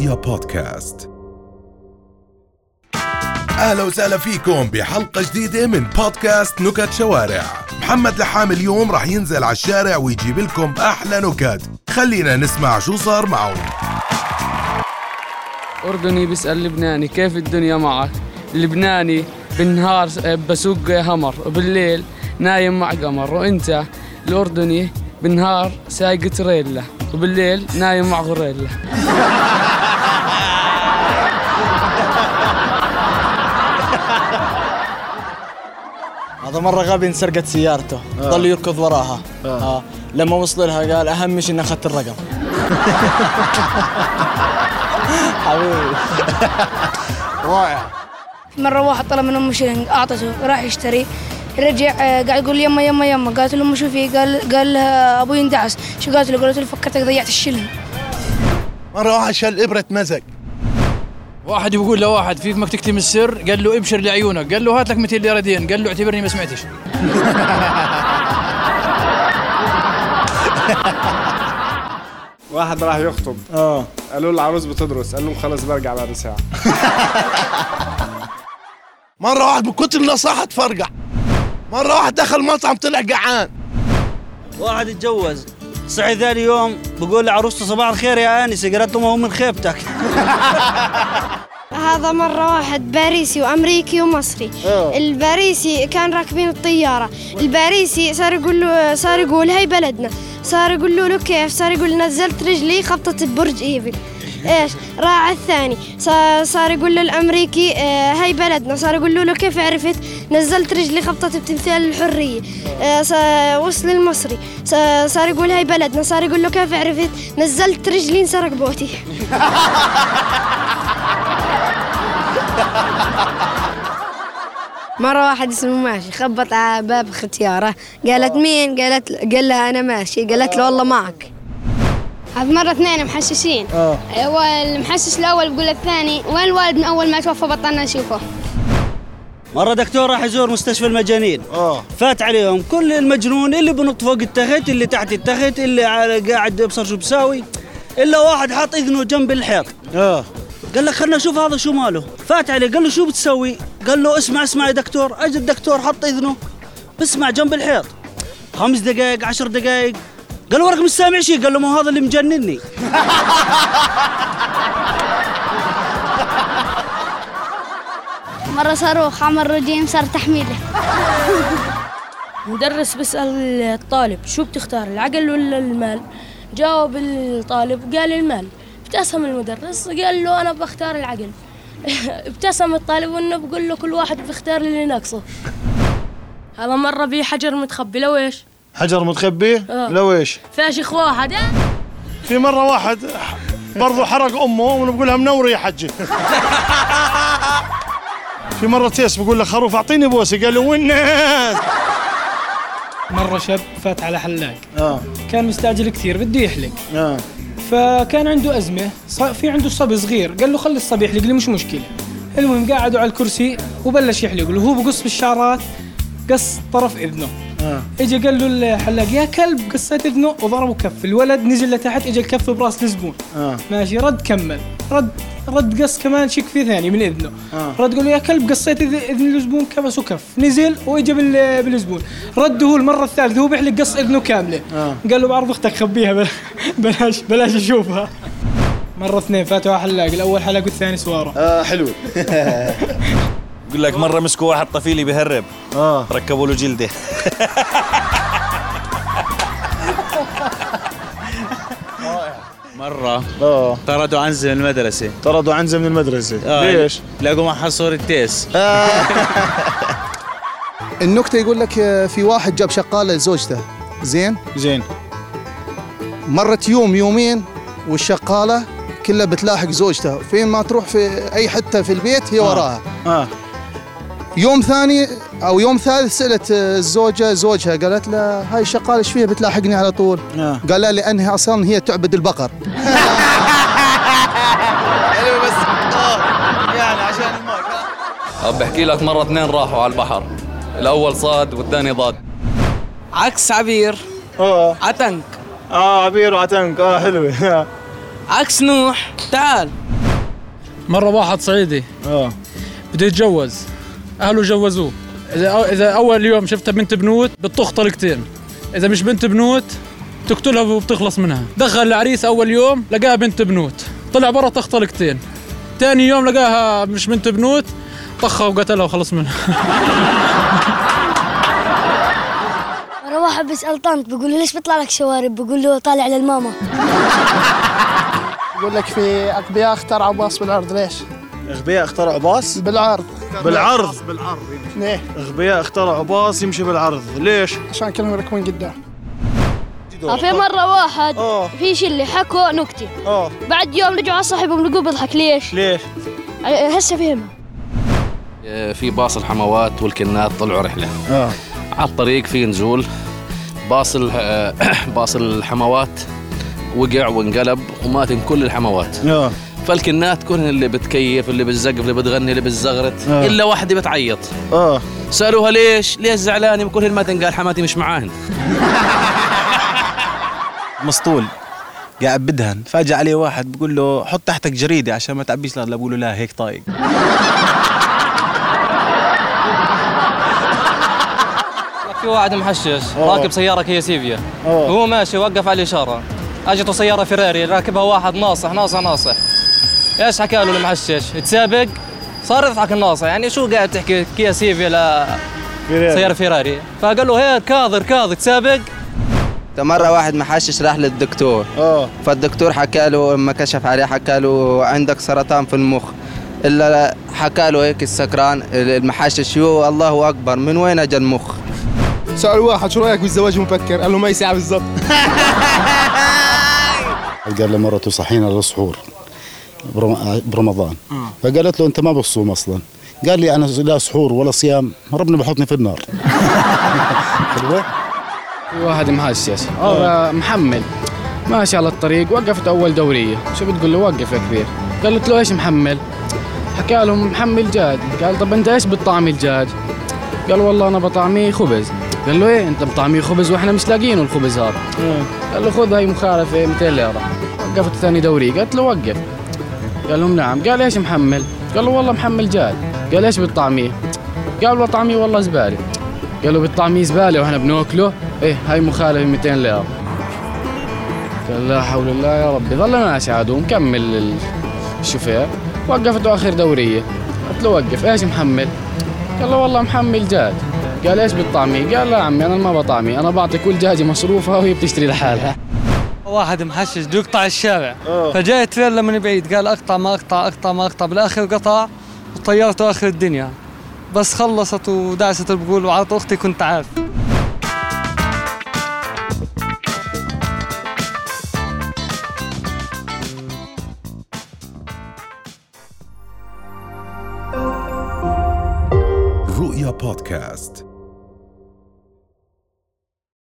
رؤيا بودكاست. أهلا وسهلا فيكم بحلقة جديدة من بودكاست نكت شوارع. محمد لحام اليوم راح ينزل على الشارع ويجيب لكم أحلى نكت. خلينا نسمع شو صار معه أردني بيسأل لبناني كيف الدنيا معك؟ لبناني بالنهار بسوق همر وبالليل نايم مع قمر وأنت الأردني بالنهار سايق تريلا وبالليل نايم مع غوريلا. هذا مرة غبي انسرقت سيارته. ظل يركض وراها. آه. لما وصل لها قال أهم شيء إني أخذت الرقم. حبيبي. رائع. مرة واحد طلب من أمه شيلين أعطته راح يشتري. رجع آه، قاعد يقول يما يما يما. قالت له أمه شوفي قال قال لها أبوي اندعس شو قالت له؟ قالت له فكرتك ضيعت الشلن مرة واحد شال إبرة مزق. واحد يقول لواحد في فمك تكتم السر؟ قال له ابشر لعيونك. قال له هات لك 200 ليرة دين. قال له اعتبرني ما سمعتش. واحد راح يخطب. آه. قالوا له العروس بتدرس. قال لهم خلص برجع بعد ساعة. مرة واحد من كتر النصاحة تفرقع. مرة واحد دخل مطعم طلع جعان. واحد اتجوز صحي ثاني يوم بقول لعروسته صباح الخير يا انسه قالت له ما هو من خيبتك. هذا مرة واحد باريسي وأمريكي ومصري. الباريسي كان راكبين الطيارة. الباريسي صار يقول له صار يقول هاي بلدنا. صار يقول له, كيف؟ صار يقول نزلت رجلي خبطت ببرج إيفل. إيش؟ راح الثاني. صار, يقول له الأمريكي آه هاي بلدنا. صار يقول له, كيف عرفت؟ نزلت رجلي خبطت بتمثال الحرية. آه وصل المصري. صار صار يقول هاي بلدنا. صار يقول له كيف عرفت؟ نزلت رجلي انسرق بوتي. مرة واحد اسمه ماشي خبط على باب ختيارة. قالت مين؟ قالت قال لها أنا ماشي. قالت له والله معك. هذا مرة اثنين محششين. آه. هو المحشش الأول بيقول للثاني وين الوالد من أول ما توفى بطلنا نشوفه؟ مرة دكتور راح يزور مستشفى المجانين. آه. فات عليهم كل المجنون اللي بنط فوق التخت اللي تحت التخت اللي على- قاعد يبصر شو بساوي. إلا واحد حاط إذنه جنب الحيط. آه. قال لك خلنا نشوف هذا شو ماله. فات عليه قال له شو بتسوي؟ قال له اسمع اسمع يا دكتور. اجى الدكتور حط اذنه. بسمع جنب الحيط. خمس دقائق عشر دقائق قال له ورق مش سامع شيء. قال له ما هو هذا اللي مجنني. مرة صاروخ عمل رجيم صار تحميله مدرس بيسأل الطالب شو بتختار العقل ولا المال؟ جاوب الطالب قال المال. ابتسم المدرس قال له أنا بختار العقل. ابتسم الطالب وإنه بقول له كل واحد بيختار اللي ناقصه. هذا مرة بيه حجر متخبي لو إيش؟ حجر متخبي؟ آه. لو إيش؟ فاشخ واحد في مرة واحد برضو حرق أمه ونقولها منورة يا حجي. في مرة تيس بقول له خروف أعطيني بوسة قال له وين مرة شاب فات على حلاق. آه. كان مستعجل كثير بده يحلق. آه. فكان عنده أزمة في عنده صبي صغير قال له خلي الصبي يحلق لي مش مشكلة. المهم قعدوا على الكرسي وبلش يحلق له هو بقص بالشعرات قص طرف إذنه آه. اجى قال له الحلاق يا كلب قصيت اذنه وضربه كف الولد نزل لتحت اجى الكف براس الزبون آه. ماشي رد كمل. رد رد قص كمان شك فيه ثاني من إذنه. آه. رد قال له يا كلب قصيت إذن الزبون كبس وكف نزل واجى بال- بالزبون رد هو المرة الثالثة هو بيحلق قص إذنه كاملة. آه. قال له بعرض أختك خبيها بل- بلاش بلاش أشوفها. مرة اثنين فاتوا حلاق الأول حلق والثاني سوارة. آه حلو. يقول لك مرة مسكوا واحد طفيلي بهرب آه. ركبوا له جلده. مرة. آه. طردوا عنزة من المدرسة. طردوا عنزة من المدرسة. آه، ليش؟ لقوا معها صورة تيس. النكتة يقول لك آه، في واحد جاب شقالة لزوجته. زين؟ زين. مرت يوم يومين والشقالة كلها بتلاحق زوجته فين ما تروح في أي حتة في البيت هي وراها. آه. يوم ثاني أو يوم ثالث سألت آه، الزوجة زوجها قالت له هاي الشقالة إيش فيها؟ بتلاحقني على طول. آه. قال لها لأنها أصلا هي تعبد البقر. حلو بس يعني عشان الماء بحكي لك مرة اثنين راحوا على البحر. الأول صاد والثاني ضاد. عكس عبير. آه. عتنك. آه عبير وعتنك. آه حلوة. عكس نوح. تعال. مرة واحد صعيدي. آه. بده يتجوز. اهله جوزوه. إذا إذا أول يوم شفتها بنت بنوت بتطخ طلقتين. إذا مش بنت بنوت تقتلها وبتخلص منها. دخل العريس أول يوم لقاها بنت بنوت. طلع برا طخ طلقتين. ثاني يوم لقاها مش بنت بنوت طخها وقتلها وخلص منها. مرة واحد بيسأل طنط بيقول له ليش بيطلع لك شوارب؟ بيقول له طالع للماما. يقول لك في اغبياء اخترعوا باص بالعرض ليش؟ اغبياء اخترعوا باص بالعرض. بالعرض؟ بالعرض ليه؟ اغبياء اخترعوا باص يمشي بالعرض. ليش؟ عشان كلهم يركبون قدام في مرة واحد في شلة حكوا نكتة آه. بعد يوم رجعوا على صاحبهم لقوه بيضحك. ليش؟ ليش؟ هسه فهم في باص الحموات والكنات طلعوا رحلة. آه. على الطريق في نزول. باص باص الحموات وقع وانقلب وماتن كل الحموات. آه. فالكنات كلهن اللي بتكيف اللي بتزقف اللي بتغني اللي بتزغرت آه. إلا واحدة بتعيط. آه. سألوها ليش؟ ليش زعلانة؟ كلهن ما تنقال حماتي مش معاهن. مسطول. قاعد بدهن. فاجأ عليه واحد بقول له حط تحتك جريدة عشان ما تعبيش. لا بقول له لا هيك طايق. في واحد محشش أوه. راكب سيارة كيا سيفيا. وهو ماشي وقف على الإشارة. أجته سيارة فيراري راكبها واحد ناصح ناصح ناصح. إيش حكى له المحشش؟ تسابق؟ صار يضحك الناصح يعني شو قاعد تحكي؟ كيا سيفيا ل فيراري. سيارة فيراري. فقال له هيك كاظر كاظر تسابق؟ مرة واحد محشش راح للدكتور. آه فالدكتور حكى له لما كشف عليه حكى له عندك سرطان في المخ. إلا حكى له هيك السكران المحشش يو الله أكبر من وين أجى المخ؟ سألوا واحد شو رأيك بالزواج المبكر؟ قال له ما يساعة بالضبط. قال لمرته صحينا للسحور. برم- برمضان. فقالت له أنت ما بتصوم أصلا. قال لي أنا لا سحور ولا صيام ربنا بحطني في النار. حلوة؟ في واحد محشش هذا محمل ماشي على الطريق وقفت أول دورية. شو بتقول له؟ وقف يا كبير. قالت له إيش محمل حكى لهم محمل جاد. قال طب أنت إيش بتطعمي الجاد؟ قال والله أنا بطعميه خبز. قال له إيه أنت بطعميه خبز وإحنا مش لاقيينه الخبز هذا. قال له خذ هاي مخالفة 200 ليرة. وقفت ثاني دورية. قالت له وقف. قال لهم نعم. قال إيش محمل؟ قال له والله محمل جاد قال إيش بتطعميه قال له طعمية والله زبالة. قالوا بالطعمية زبالة وإحنا بناكله. إيه هاي مخالفة 200 ليرة. قال لا حول الله يا ربي. ظل ماشي عاد ومكمل ال- الشوفير. وقفته آخر دورية. قلت له وقف. إيش محمل؟ قال له والله محمل جاد قال إيش بالطعمية؟ قال لا عمي أنا ما بطعمي أنا بعطي كل دجاجه مصروفها وهي بتشتري لحالها. واحد محشش بده يقطع الشارع. فجاء تريلا من بعيد قال أقطع ما أقطع أقطع ما أقطع بالآخر قطع وطيرته آخر الدنيا. بس خلصت ودعست بقول وعطت أختي كنت عارف. رؤيا بودكاست.